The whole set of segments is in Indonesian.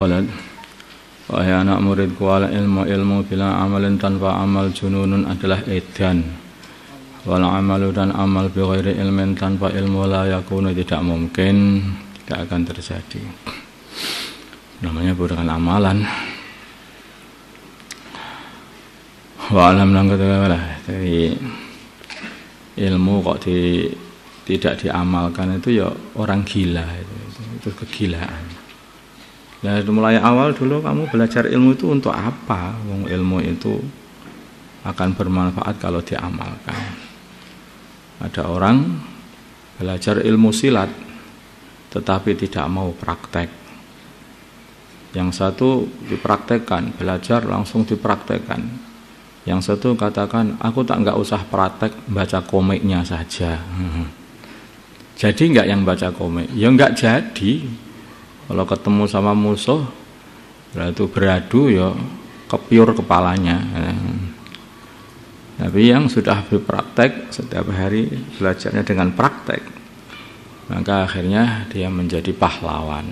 Walad anak muridku wala ilmu ilmu bila amalin tanpa amal jununun adalah edan. Wal amalu dan amal bi ghairi ilmin tanpa ilmu la yakunu tidak mungkin tidak akan terjadi. Namanya bukan amalan. Wa alam lang Jadi ilmu kok di, tidak diamalkan itu ya orang gila itu, itu kegilaan Nah, mulai awal dulu kamu belajar ilmu itu untuk apa? Wong ilmu itu akan bermanfaat kalau diamalkan. Ada orang belajar ilmu silat tetapi tidak mau praktek. Yang satu dipraktekkan, belajar langsung dipraktekkan. Yang satu katakan, aku tak nggak usah praktek, baca komiknya saja. Jadi nggak yang baca komik? Ya nggak jadi kalau ketemu sama musuh itu beradu ya kepiur kepalanya. Tapi yang sudah berpraktek setiap hari belajarnya dengan praktek. Maka akhirnya dia menjadi pahlawan.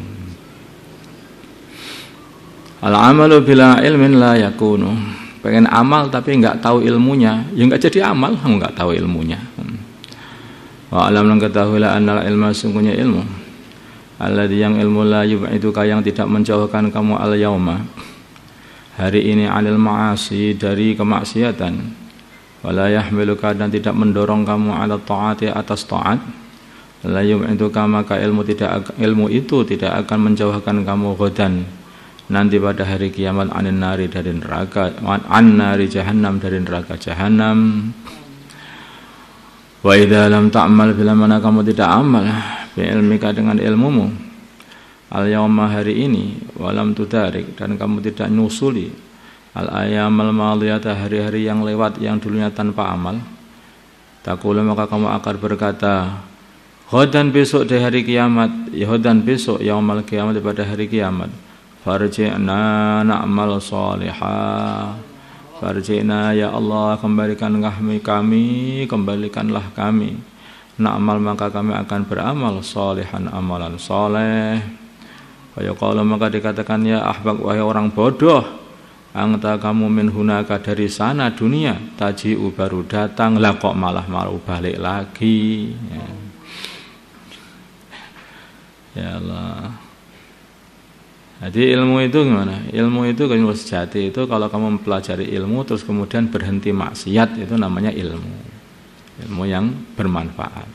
Al-amalu bila ilmin la yakunu. Pengen amal tapi nggak tahu ilmunya. Ya nggak jadi amal nggak tahu ilmunya. Wa alam ketahuilah annal ilma sungguhnya ilmu alladhi yang ilmu la yub'iduka yang tidak menjauhkan kamu al yauma. Hari ini anil ma'asi dari kemaksiatan. Wala yahmiluka dan tidak mendorong kamu ala taati atas taat. La yub'iduka maka ilmu tidak ilmu itu tidak akan menjauhkan kamu godan nanti pada hari kiamat anin nari dari neraka an nari jahannam dari neraka jahannam. Wa idza lam ta'mal bila mana kamu tidak amal ilmika dengan ilmumu. Al yawma hari ini walam tudarik dan kamu tidak nyusuli. Al ayamal maliyata hari-hari yang lewat yang dulunya tanpa amal. Takula maka kamu akan berkata Hodan besok di hari kiamat ya Hodan besok yaumal kiamat pada hari kiamat. Farji'na na'mal salihah. Farji'na ya Allah kembalikan kami kami kembalikanlah kami na'mal maka kami akan beramal solehan amalan soleh kalau maka dikatakan ya ahbak wahai orang bodoh Angta kamu min hunaka dari sana dunia Taji'u baru datang lah kok malah malu balik lagi. Ya, ya Allah. Jadi ilmu itu gimana? Ilmu itu ilmu sejati itu kalau kamu mempelajari ilmu terus kemudian berhenti maksiat itu namanya ilmu ilmu yang bermanfaat.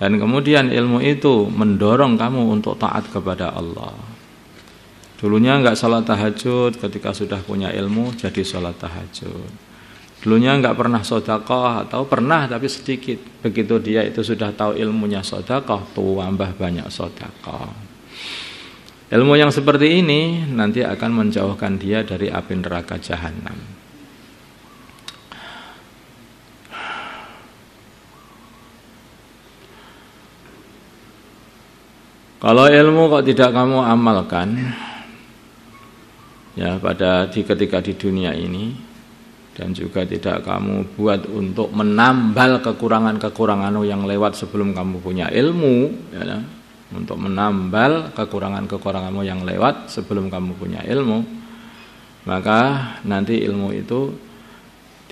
Dan kemudian ilmu itu mendorong kamu untuk taat kepada Allah. Dulunya enggak salat tahajud, ketika sudah punya ilmu jadi salat tahajud. Dulunya enggak pernah sodakoh atau pernah tapi sedikit. Begitu dia itu sudah tahu ilmunya sodakoh, tambah banyak sodakoh. Ilmu yang seperti ini nanti akan menjauhkan dia dari api neraka jahanam. Kalau ilmu kok tidak kamu amalkan ya pada di ketika di dunia ini dan juga tidak kamu buat untuk menambal kekurangan-kekurangan yang lewat sebelum kamu punya ilmu ya, untuk menambal kekurangan-kekuranganmu yang lewat sebelum kamu punya ilmu maka nanti ilmu itu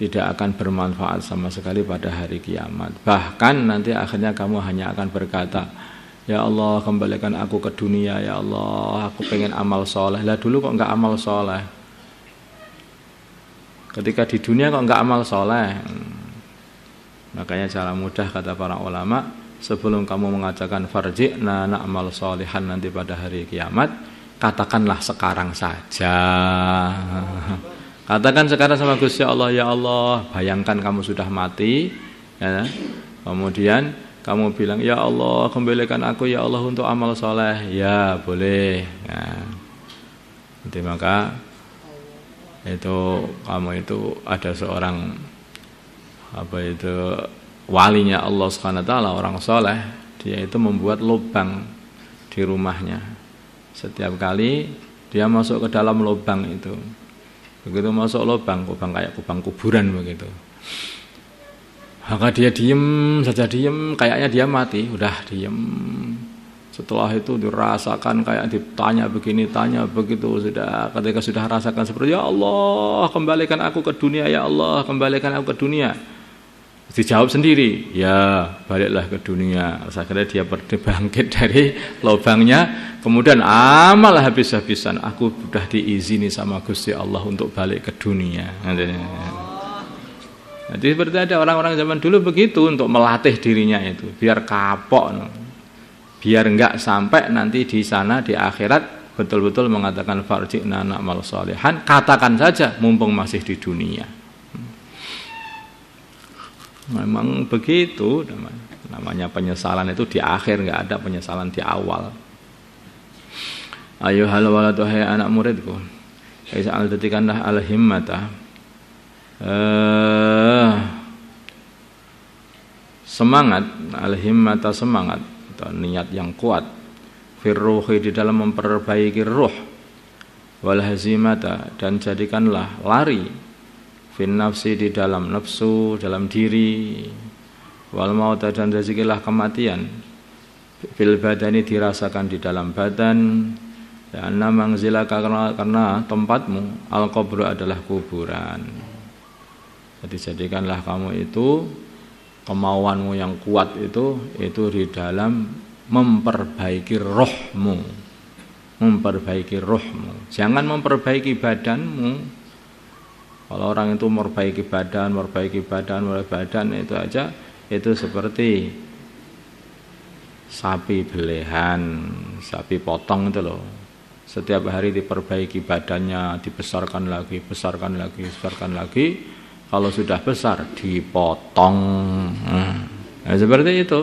tidak akan bermanfaat sama sekali pada hari kiamat. Bahkan nanti akhirnya kamu hanya akan berkata Ya Allah kembalikan aku ke dunia Ya Allah. Aku pengen amal soleh. Lah dulu kok nggak amal soleh? Ketika di dunia kok nggak amal soleh? Hmm. Makanya cara mudah kata para ulama Sebelum kamu mengatakan farji'na na'mal solehan nanti pada hari kiamat Katakanlah sekarang saja. Katakan sekarang sama Gusti Allah Ya Allah bayangkan kamu sudah mati ya, Kemudian kamu bilang ya Allah kembalikan aku ya Allah untuk amal soleh. Ya boleh. Nah, nanti maka itu kamu itu ada seorang apa itu walinya Allah subhanahu taala orang soleh. Dia itu membuat lubang di rumahnya. Setiap kali dia masuk ke dalam lubang itu. Begitu masuk lubang lubang kayak lubang kuburan begitu maka dia diem saja diem, kayaknya dia mati, udah diem. setelah itu dirasakan kayak ditanya begini, tanya begitu sudah ketika sudah rasakan seperti ya Allah kembalikan aku ke dunia ya Allah kembalikan aku ke dunia. Dijawab sendiri ya baliklah ke dunia. Akhirnya dia bangkit dari lubangnya kemudian amal habis-habisan aku sudah diizini sama Gusti Allah untuk balik ke dunia jadi seperti ada orang-orang zaman dulu begitu untuk melatih dirinya itu biar kapok biar enggak sampai nanti di sana di akhirat betul-betul mengatakan farji'na na'mal solehan katakan saja mumpung masih di dunia Memang begitu namanya penyesalan itu di akhir nggak ada penyesalan di awal. Ayo hal waladu hai anak muridku. Kaisa al detikanlah al himmata. Eh, semangat al himmata semangat atau niat yang kuat. Firruhi di dalam memperbaiki ruh. Wal hazimata dan jadikanlah lari. Fin nafsi di dalam nafsu dalam diri. Wal maut dan rezekilah kematian. Fil badani dirasakan di dalam badan. Dan namang zilaka karena, karena tempatmu al kubur adalah kuburan. Jadi jadikanlah kamu itu kemauanmu yang kuat itu itu di dalam memperbaiki rohmu memperbaiki rohmu jangan memperbaiki badanmu kalau orang itu memperbaiki badan, memperbaiki badan, memperbaiki badan itu aja itu seperti sapi belehan, sapi potong itu loh. Setiap hari diperbaiki badannya, dibesarkan lagi, besarkan lagi, besarkan lagi. Kalau sudah besar dipotong. Nah, seperti itu.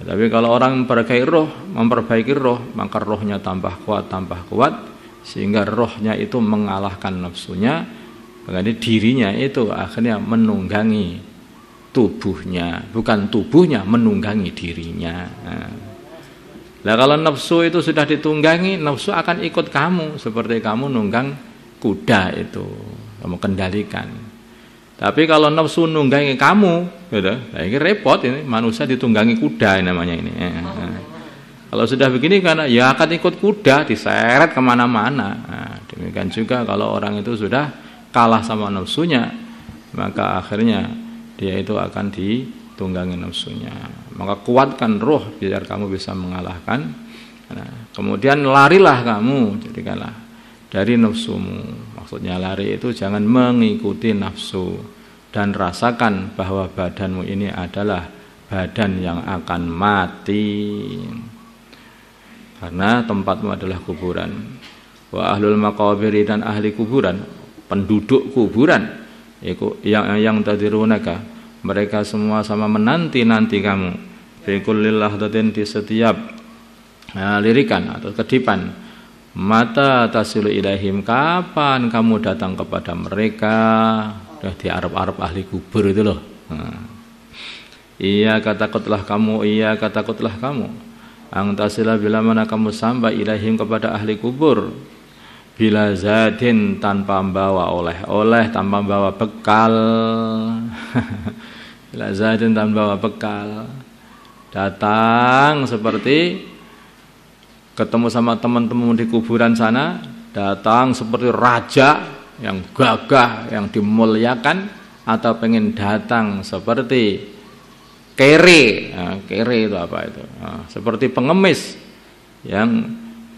Tapi kalau orang memperbaiki roh, memperbaiki roh, maka rohnya tambah kuat, tambah kuat, sehingga rohnya itu mengalahkan nafsunya. Mengenai dirinya itu akhirnya menunggangi tubuhnya. Bukan tubuhnya menunggangi dirinya. Nah, kalau nafsu itu sudah ditunggangi nafsu akan ikut kamu. Seperti kamu nunggang kuda itu kamu kendalikan tapi kalau nafsu nunggangi kamu gitu, nah ini repot ini manusia ditunggangi kuda namanya ini kalau sudah begini karena ya akan ikut kuda diseret ke mana-mana. Nah, demikian juga kalau orang itu sudah kalah sama nafsunya, maka akhirnya dia itu akan ditunggangi nafsunya. Maka kuatkan roh biar kamu bisa mengalahkan. Nah, kemudian larilah kamu, jadikanlah dari nafsumu. Maksudnya lari itu jangan mengikuti nafsu dan rasakan bahwa badanmu ini adalah badan yang akan mati. Karena tempatmu adalah kuburan. Wa ahlul maqabiri dan ahli kuburan penduduk kuburan. Yang yang tadirunaka mereka semua sama menanti nanti kamu. Fi kulli di setiap nah, lirikan atau kedipan mata tasilu ilahim kapan kamu datang kepada mereka? Udah di Arab-Arab ahli kubur itu loh. Nah. iya katakutlah kamu iya katakutlah kamu. Angtasila bila mana kamu sampai ilahim kepada ahli kubur? Bila zadin tanpa membawa oleh-oleh Tanpa membawa bekal. Bila zadin tanpa membawa bekal. Datang seperti Ketemu sama teman-teman di kuburan sana Datang seperti raja yang gagah, yang dimuliakan Atau pengen datang seperti kere. Nah, kere itu apa itu? Nah, seperti pengemis yang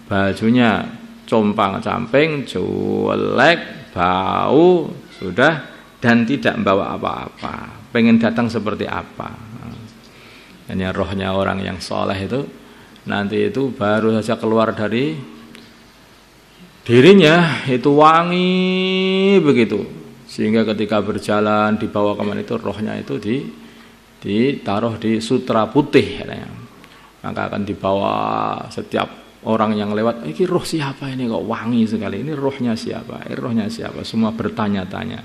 bajunya compang camping jelek bau sudah dan tidak membawa apa-apa. Pengen datang seperti apa? Nah, hanya rohnya orang yang soleh itu nanti itu baru saja keluar dari dirinya itu wangi begitu. Sehingga ketika berjalan dibawa ke mana itu rohnya itu di ditaruh di sutra putih maka akan dibawa setiap orang yang lewat ini roh siapa ini kok wangi sekali? Ini rohnya siapa? Ini rohnya siapa? Semua bertanya-tanya.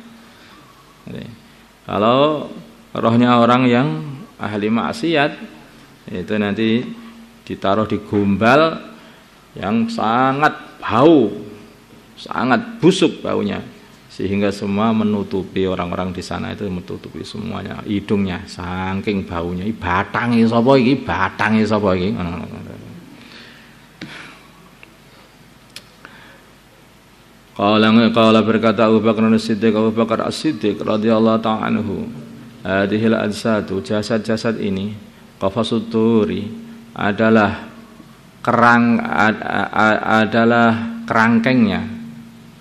Kalau rohnya orang yang ahli maksiat itu nanti ditaruh di gombal yang sangat bau sangat busuk baunya sehingga semua menutupi orang-orang di sana itu menutupi semuanya hidungnya saking baunya. I batangi sapa iki? Batangi sapa iki? Qala berkata Abu Bakar As-Siddiq Abu Bakar As-Siddiq radhiyallahu ta'ala anhu hadhil adsatu jasad-jasad ini qafasuturi adalah kerang ad, ad, adalah kerangkengnya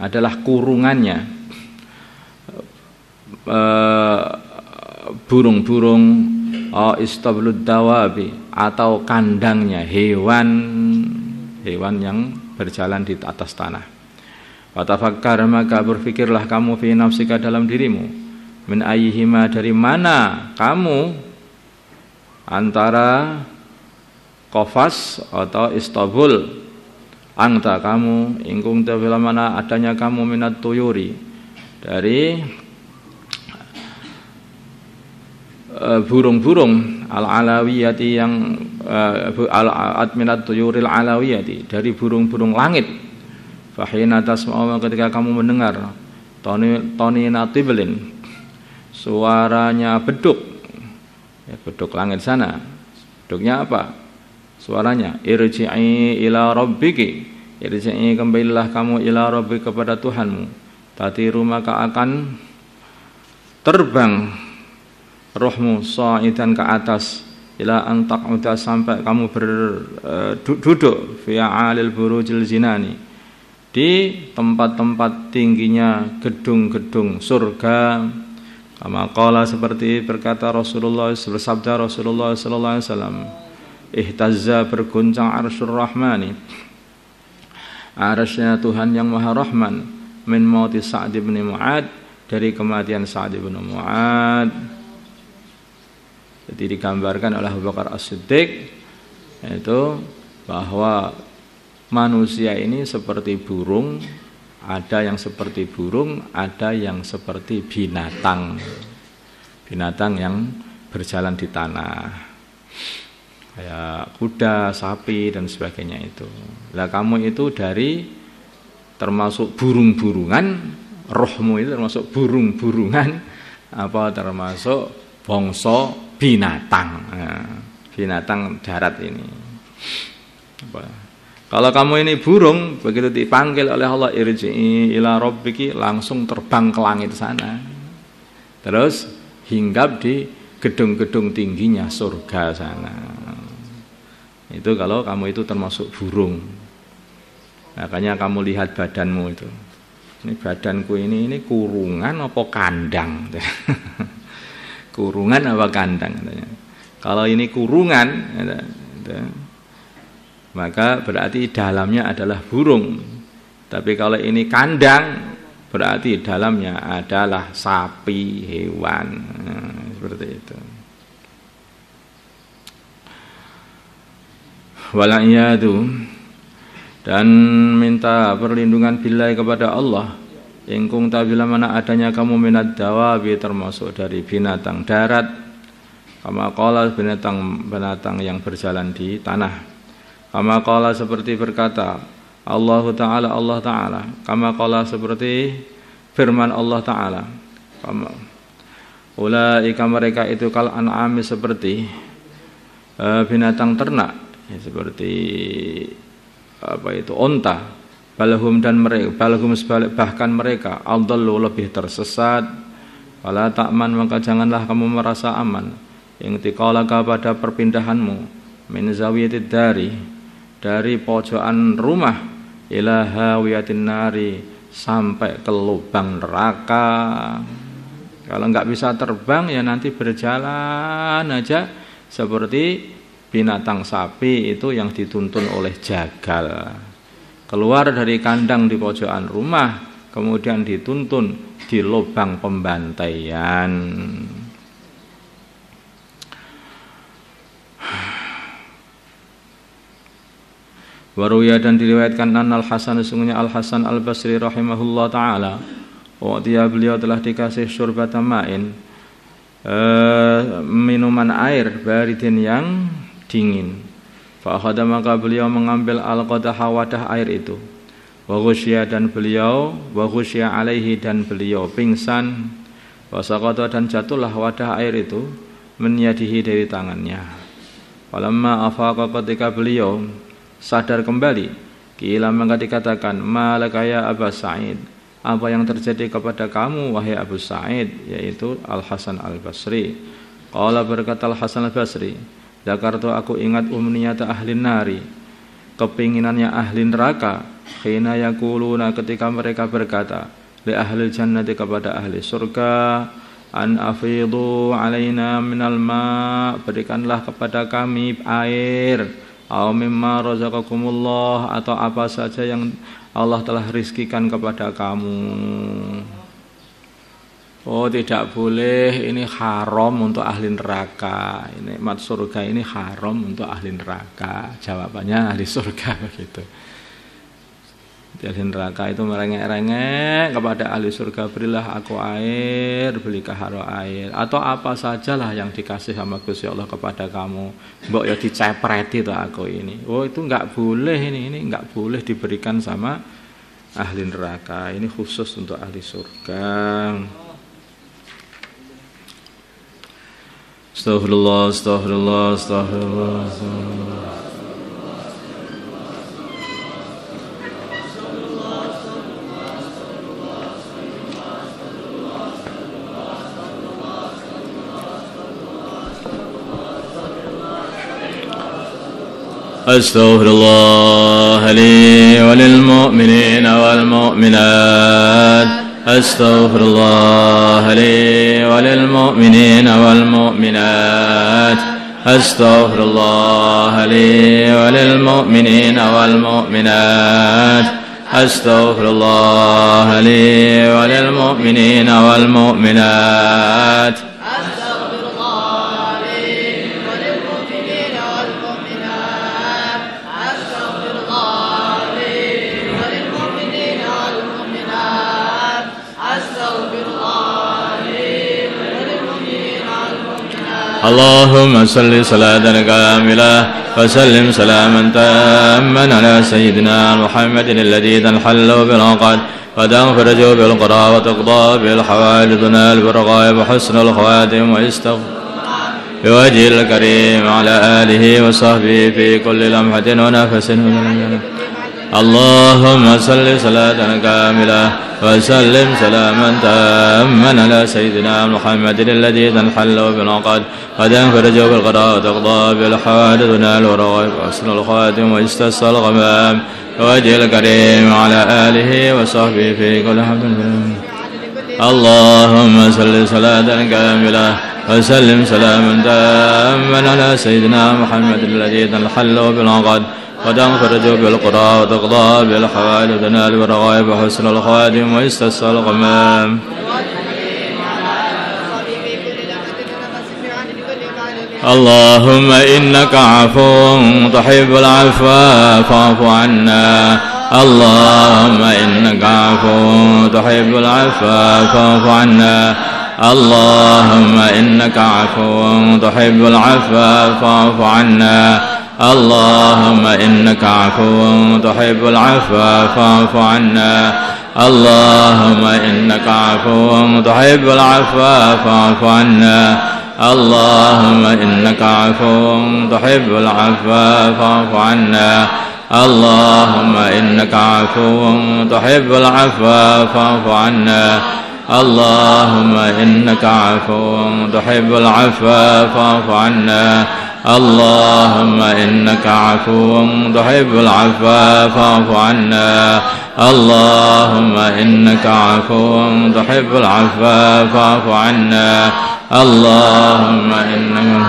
adalah kurungannya. Eh, burung-burung uh, istablud dawabi atau kandangnya hewan hewan yang berjalan di atas tanah. Watafakkar maka berfikirlah kamu fi nafsika dalam dirimu. Min ayyihima dari mana kamu? Antara kofas atau istabul angta kamu ingkung mana adanya kamu minat tuyuri. Dari eh, burung-burung al-alawiyati yang uh, al minat tuyuril alawiyati. Dari burung-burung langit. Fahina tasma'u ketika kamu mendengar toni toni natiblin suaranya beduk. Ya beduk langit sana. Beduknya apa suaranya irji'i ila rabbiki. Irji'i kembalilah kamu ila rabbi kepada Tuhanmu. Tatiru maka akan terbang rohmu sa'idan ke atas ila antak udah sampai kamu berduduk uh, fi alil burujil zinani di tempat-tempat tingginya gedung-gedung surga. Kama seperti berkata Rasulullah bersabda Rasulullah sallallahu alaihi wasallam ihtazza berguncang arsyur rahmani. Arasnya Tuhan yang maha rahman. Min mauti Sa'd bin Mu'ad. Dari kematian Sa'd bin Mu'ad. Jadi digambarkan oleh Abu Bakar As-Siddiq yaitu bahwa manusia ini seperti burung ada yang seperti burung ada yang seperti binatang. Binatang yang berjalan di tanah kayak kuda, sapi dan sebagainya itu. Lah kamu itu dari termasuk burung-burungan, rohmu itu termasuk burung-burungan apa termasuk bangsa binatang. Nah, binatang darat ini. Apa? Kalau kamu ini burung, begitu dipanggil oleh Allah irji'i ila rabbiki langsung terbang ke langit sana. Terus hinggap di gedung-gedung tingginya surga sana. Itu kalau kamu itu termasuk burung. Makanya kamu lihat badanmu itu. Ini badanku ini ini kurungan apa kandang? kurungan apa kandang Kalau ini kurungan maka berarti dalamnya adalah burung. Tapi kalau ini kandang berarti dalamnya adalah sapi, hewan. Nah, seperti itu. Wala'iyadu dan minta perlindungan bilai kepada Allah. Ingkung bila mana adanya kamu minat dawabi termasuk dari binatang darat. Kama qala binatang-binatang yang berjalan di tanah. Kama qala seperti berkata Allah taala Allah taala. Kama qala seperti firman Allah taala. Kama ulaika mereka itu kal an'ami seperti uh, binatang ternak ya, seperti apa itu onta. Balahum dan mereka balahum sebalik bahkan mereka aldallu lebih tersesat. Wala takman maka janganlah kamu merasa aman. Yang tiqalaka pada perpindahanmu min zawiyatid dari dari pojokan rumah ila hawiyatin nari sampai ke lubang neraka. Kalau nggak bisa terbang ya nanti berjalan aja. Seperti binatang sapi itu yang dituntun oleh jagal. Keluar dari kandang di pojokan rumah, kemudian dituntun di lubang pembantaian. Waruya dan diriwayatkan an al Hasan sesungguhnya Al Hasan Al Basri rahimahullah taala. Dia beliau telah dikasih syurbatan ma'in uh, minuman air baridin yang dingin. Fa'akhadha maka beliau mengambil al-qadah wadah air itu. wa dan beliau wa alaihi dan beliau pingsan wa dan jatuhlah wadah air itu menyadihi dari tangannya falamma afaqa ketika beliau sadar kembali kila maka dikatakan malakaya Abu Sa'id apa yang terjadi kepada kamu wahai Abu Sa'id yaitu Al Hasan Al Basri qala berkata Al Hasan Jakarta aku ingat umniyata ahli nari. Kepinginannya ahli neraka. Khina yakuluna ketika mereka berkata li ahli jannati kepada ahli surga an afidu alaina minal ma berikanlah kepada kami air. Au mimma razaqakumullah atau apa saja yang Allah telah rizkikan kepada kamu Oh tidak boleh. Ini haram untuk ahli neraka. Ini mat surga ini haram untuk ahli neraka. Jawabannya ahli surga begitu. Ahli neraka itu merengek-rengek kepada ahli surga berilah aku air beli kaharo air. Atau apa sajalah yang dikasih sama Gusti Allah kepada kamu. Mbok ya dicepreti tuh aku ini. Oh itu nggak boleh ini. Ini nggak boleh diberikan sama ahli neraka. Ini khusus untuk ahli surga استغفر الله استغفر الله استغفر الله استغفر الله. أستغفر الله لي وللمؤمنين والمؤمنات. أستغفر الله لي وللمؤمنين والمؤمنات. أستغفر الله لي وللمؤمنين والمؤمنات. أستغفر الله لي وللمؤمنين والمؤمنات. اللهم صل صلاة كاملة وسلم سلاما تاما على سيدنا محمد الذي تنحل بالعقد وتنفرج بالقرى وتقضى بالحوائج دون البرغاء وحسن الخواتم ويستغفر بوجه الكريم على آله وصحبه في كل لمحة ونفس. اللهم صل صلاة كاملة وسلم سلاما تاما على سيدنا محمد الذي تنحل بالعقد وتنفرج بالقضاء وتقضى بالحوادث ونال ورغب وحسن الخاتم واستسقى الغمام. وجه الكريم على آله وصحبه في كل حمد. اللهم صل صلاة كاملة. وسلم سلاما تاما على سيدنا محمد الذي تنحل بالعقد وتنفرج بالقرى وتقضى بالحوائج وتنال بالرغائب وحسن الخادم ويستسقى الغمام. اللهم إنك عفو تحب العفو فاعف عنا. اللهم إنك عفو تحب العفو فاعف عنا. اللهم إنك عفو تحب العفو فاعف عنا. اللهم إنك عفو تحب العفو فاعف عنا. اللهم إنك عفو تحب العفو فاعف عنا. اللهم إنك عفو تحب العفو فاعف عنا. اللهم إنك عفو تحب العفو فاعف عنا. اللهم إنك عفو تحب العفو فاعف عنا. اللهم إنك عفو تحب العفو فاعف عنا. اللهم إنك عفو تحب العفو فاعف عنا. اللهم إنك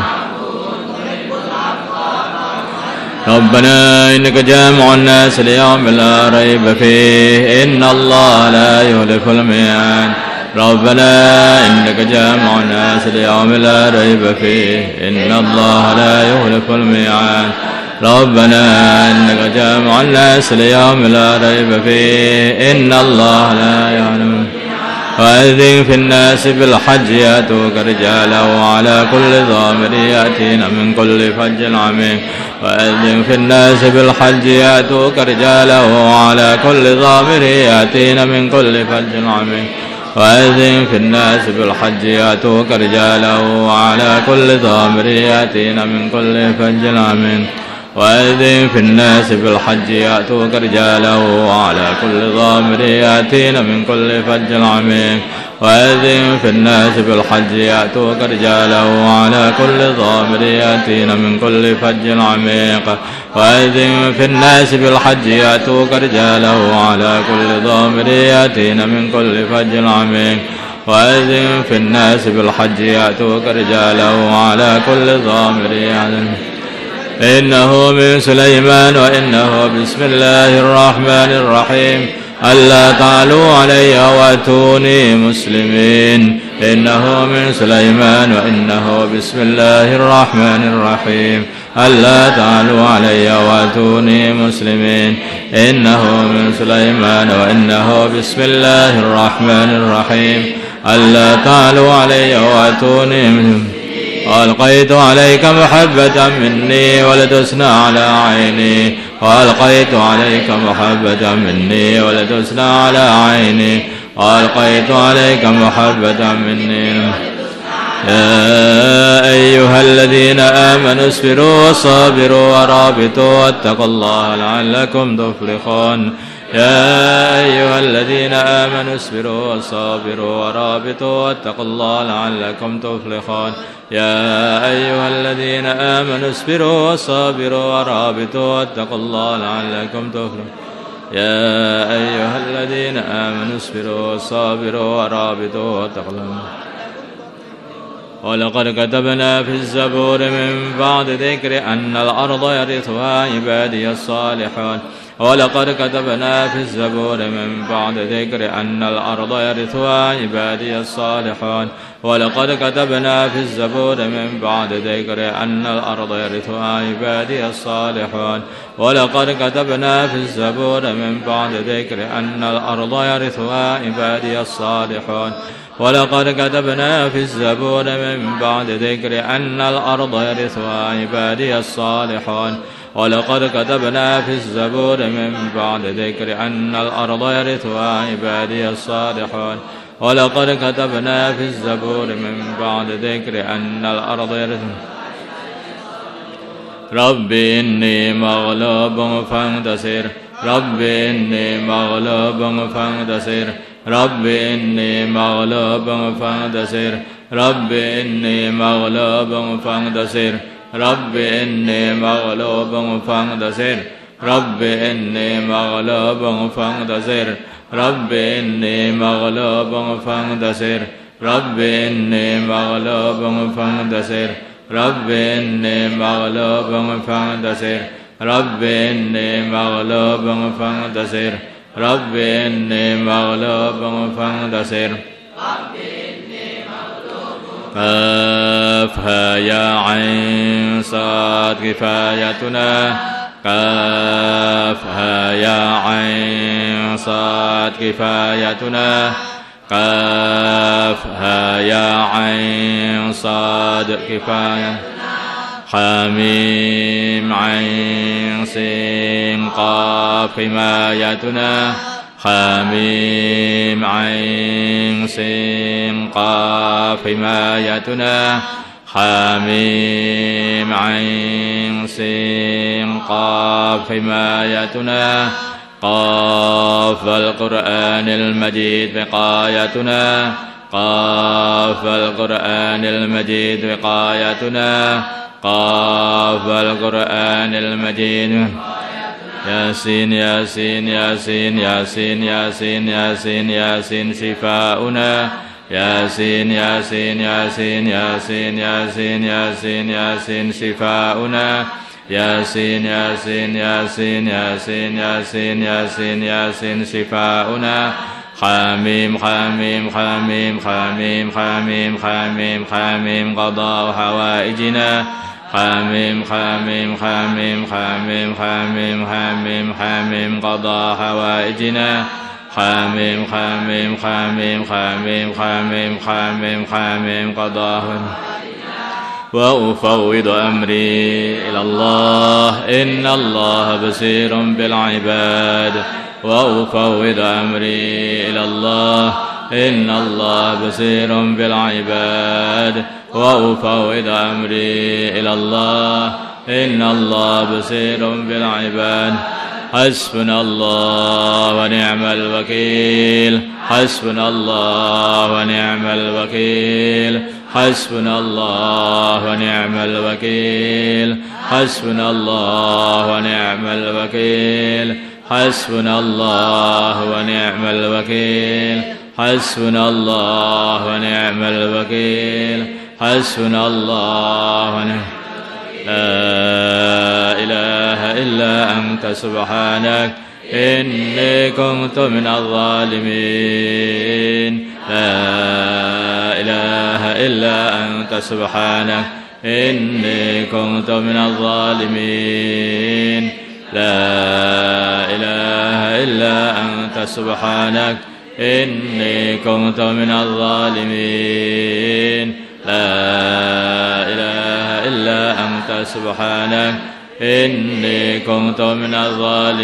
ربنا إنك جامع الناس ليوم لا ريب فيه. إن الله لا يهلك الميعاد. ربنا إنك جامع الناس ليوم لا ريب فيه. إن الله لا يخلف الميعاد. ربنا إنك جامع الناس ليوم لا ريب فيه. إن الله لا يعلم. وأذن في الناس بالحج يأتوك رجالا وعلى كل ضامر يأتين من كل فج عميق. وأذن في الناس بالحج يأتوك رجالا وعلى كل ضامر يأتين من كل فج عميق. وأذن في الناس بالحج يأتوك رجالا وعلى كل ضامر يأتين من كل فج عميق وأذن في الناس بالحج يأتوك رجالا وعلى كل ضامر يأتين من كل فج عميق وأذن في الناس بالحج يأتوك رجالا وعلى كل ضامر يأتين من كل فج عميق. وأذن في الناس بالحج يأتوك رجالا وعلى كل ضامر يأتين من كل فج عميق. وأذن في الناس بالحج يأتوك رجالا وعلى كل ضامر يأتين. إنه من سليمان وإنه بسم الله الرحمن الرحيم. ألا تعلوا علي وأتوني مسلمين. إنه من سليمان وإنه بسم الله الرحمن الرحيم. ألا تعلوا علي وأتوني مسلمين. إنه من سليمان وإنه بسم الله الرحمن الرحيم. ألا تعلوا علي وأتوني مسلمين. وألقيت عليك محبة مني ولتسنى على عيني. وألقيت عليك محبة مني ولتسنى على عيني. وألقيت عليك محبة مني. يا أيها الذين آمنوا اصبروا وصابروا ورابطوا واتقوا الله لعلكم تفلحون. يا أيها الذين آمنوا اصبروا وصابروا ورابطوا واتقوا الله لعلكم تفلحون. يا أيها الذين آمنوا اصبروا وصابروا ورابطوا واتقوا الله لعلكم تفلحون. يا أيها الذين آمنوا اصبروا وصابروا ورابطوا واتقوا الله. ولقد كتبنا في الزبور من بعد ذكر أن الأرض يرثها عبادي الصالحون. ولقد كتبنا في الزبور من بعد ذكر أن الأرض يرثها عبادي الصالحون. ولقد كتبنا في الزبور من بعد ذكر أن الأرض يرثها عبادي الصالحون. ولقد كتبنا في الزبور من بعد ذكر أن الأرض يرثها عبادي الصالحون. ولقد كتبنا في الزبور من بعد ذكر أن الأرض يرثها عبادي الصالحون. ولقد كتبنا في الزبور من بعد ذكر أن الأرض يرثها عبادي الصالحون. ولقد كتبنا في الزبور من بعد ذكر أن الأرض يرثها. رب إني مغلوب فانتصر. رب إني مغلوب فانتصر. رب إني مغلوب فانتصر. رب إني مغلوب فانتصر. رب إني مغلوب فانتصر رب إني مغلوب فانتصر رب إني مغلوب فانتصر رب إني مغلوب فانتصر رب إني مغلوب فانتصر رب إني مغلوب فانتصر رب إني مغلوب فانتصر رب كافها يا عين صاد كفايتنا كافها يا عين صاد كفايتنا كافها يا عين صاد كفاية حميم عين سين قاف حمايتنا حميم عين سين قاف حمايتنا. حميم عين سين قاف حمايتنا. قاف القرآن المجيد بقايتنا. قاف القرآن المجيد بقايتنا. قاف القرآن المجيد ياسين ياسين ياسين ياسين ياسين ياسين ياسين شفاؤنا ياسين ياسين ياسين ياسين ياسين ياسين ياسين شفاؤنا ياسين ياسين ياسين ياسين ياسين ياسين ياسين شفاؤنا حميم حميم حميم حميم حميم حميم حميم قضاء حوائجنا حميم حميم حميم حميم حميم حميم حميم قضى حوائجنا حاميم حاميم حاميم حاميم حاميم حاميم حاميم قضاه وأفوض أمري إلى الله إن الله بصير بالعباد وأفوض أمري إلى الله إن الله بصير بالعباد وأفوض أمري إلى الله. إن الله بصير بالعباد. حسبنا الله ونعم الوكيل. حسبنا الله ونعم الوكيل. حسبنا الله ونعم الوكيل. حسبنا الله ونعم الوكيل. حسبنا الله ونعم الوكيل. حسبنا الله ونعم الوكيل. حسبنا الله ونعم لا إله إلا أنت سبحانك. إني كنت من الظالمين. لا إله إلا أنت سبحانك. إني كنت من الظالمين. لا إله إلا أنت سبحانك. إني كنت من الظالمين. لا إله إلا أنت سبحانك إني كنت من الظالمين.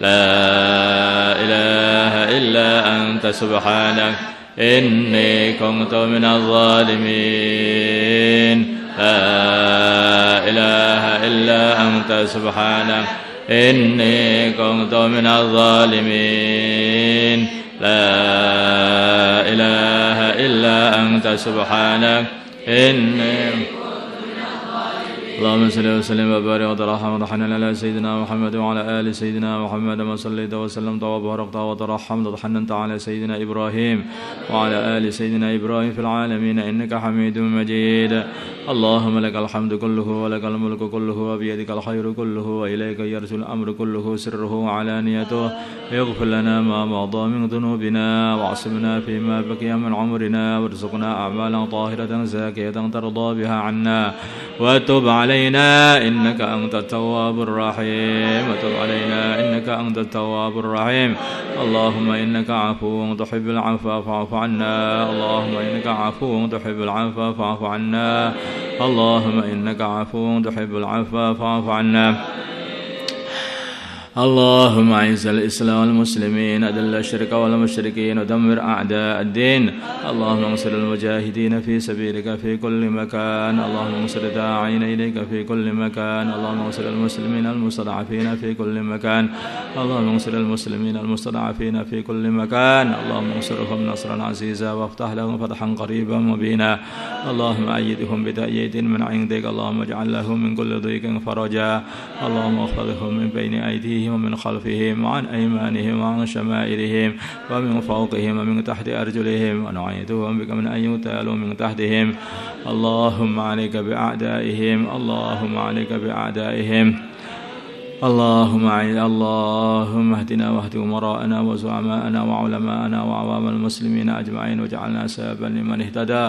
لا إله إلا أنت سبحانك إني كنت من الظالمين. لا إله إلا أنت سبحانك إني كنت من الظالمين. لا إله أنت سبحانك إني اللهم صل وسلم وبارك وترحم وتحنن على سيدنا محمد وعلى آل سيدنا محمد ما صليت وسلمت وباركت وترحمت وتحننت على سيدنا إبراهيم وعلى آل سيدنا إبراهيم في العالمين. إنك حميد مجيد. اللهم لك الحمد كله ولك الملك كله وبيدك الخير كله وإليك يرجو الأمر كله سره وعلانيته. اغفر لنا ما مضى من ذنوبنا واعصمنا فيما بقي من عمرنا. وارزقنا أعمالا طاهرة زاكية ترضى بها عنا. وتب علينا علينا إنك أنت التواب الرحيم وتب علينا إنك أنت التواب الرحيم. اللهم إنك عفو تحب العفو فاعف عنا. اللهم إنك عفو تحب العفو فاعف عنا. اللهم إنك عفو تحب العفو فاعف عنا. اللهم اعز الإسلام والمسلمين أذل الشرك والمشركين ودمر أعداء الدين. اللهم انصر المجاهدين في سبيلك في كل مكان. اللهم انصر الداعين إليك في كل مكان. اللهم انصر المسلمين المستضعفين في كل مكان. اللهم انصر المسلمين المستضعفين في كل مكان. اللهم انصرهم نصرا عزيزا وافتح لهم فتحا قريبا مبينا. اللهم أيدهم بتأييد من عندك. اللهم اجعل لهم من كل ضيق فرجا اللهم اخفضهم من بين أيديهم. أيديهم ومن خلفهم وعن أيمانهم وعن شمائلهم ومن فوقهم ومن تحت أرجلهم ونعيذهم بك من أن يغتالوا من تحتهم. اللهم عليك بأعدائهم اللهم عليك بأعدائهم. اللهم عين اللهم اهدنا واهد امراءنا وزعماءنا وعلماءنا وعوام المسلمين اجمعين واجعلنا سببا لمن اهتدى.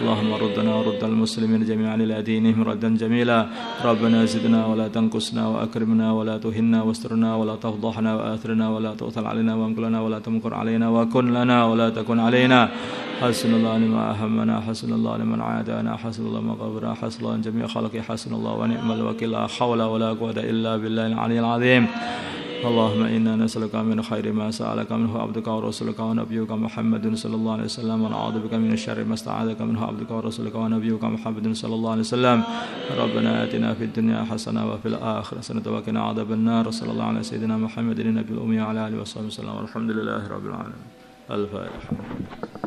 اللهم ردنا ورد المسلمين جميعا إلى دينهم ردا جميلا. ربنا زدنا ولا تنقصنا وأكرمنا ولا تهنا واسترنا ولا تفضحنا وآثرنا ولا تؤثر علينا وامكرنا ولا تمكر علينا وكن لنا ولا تكن علينا. حسن الله لما أهمنا حسن الله لمن عادانا حسن الله ما غفرنا حسن الله جميع خلقه حسن الله ونعم الوكيل. لا حول ولا قوة إلا بالله العلي العظيم اللهم إنا نسألك من خير ما سألك منه عبدك ورسولك ونبيك محمد صلى الله عليه وسلم. ونعوذ بك من الشر ما استعاذك منه عبدك ورسولك ونبيك محمد صلى الله عليه وسلم. ربنا آتنا في الدنيا حسنة وفي الآخرة حسنة وقنا عذاب النار. صلى الله على سيدنا محمد النبي الأمي وعلى آله وصحبه وسلم. والحمد لله رب العالمين. الفاتحة.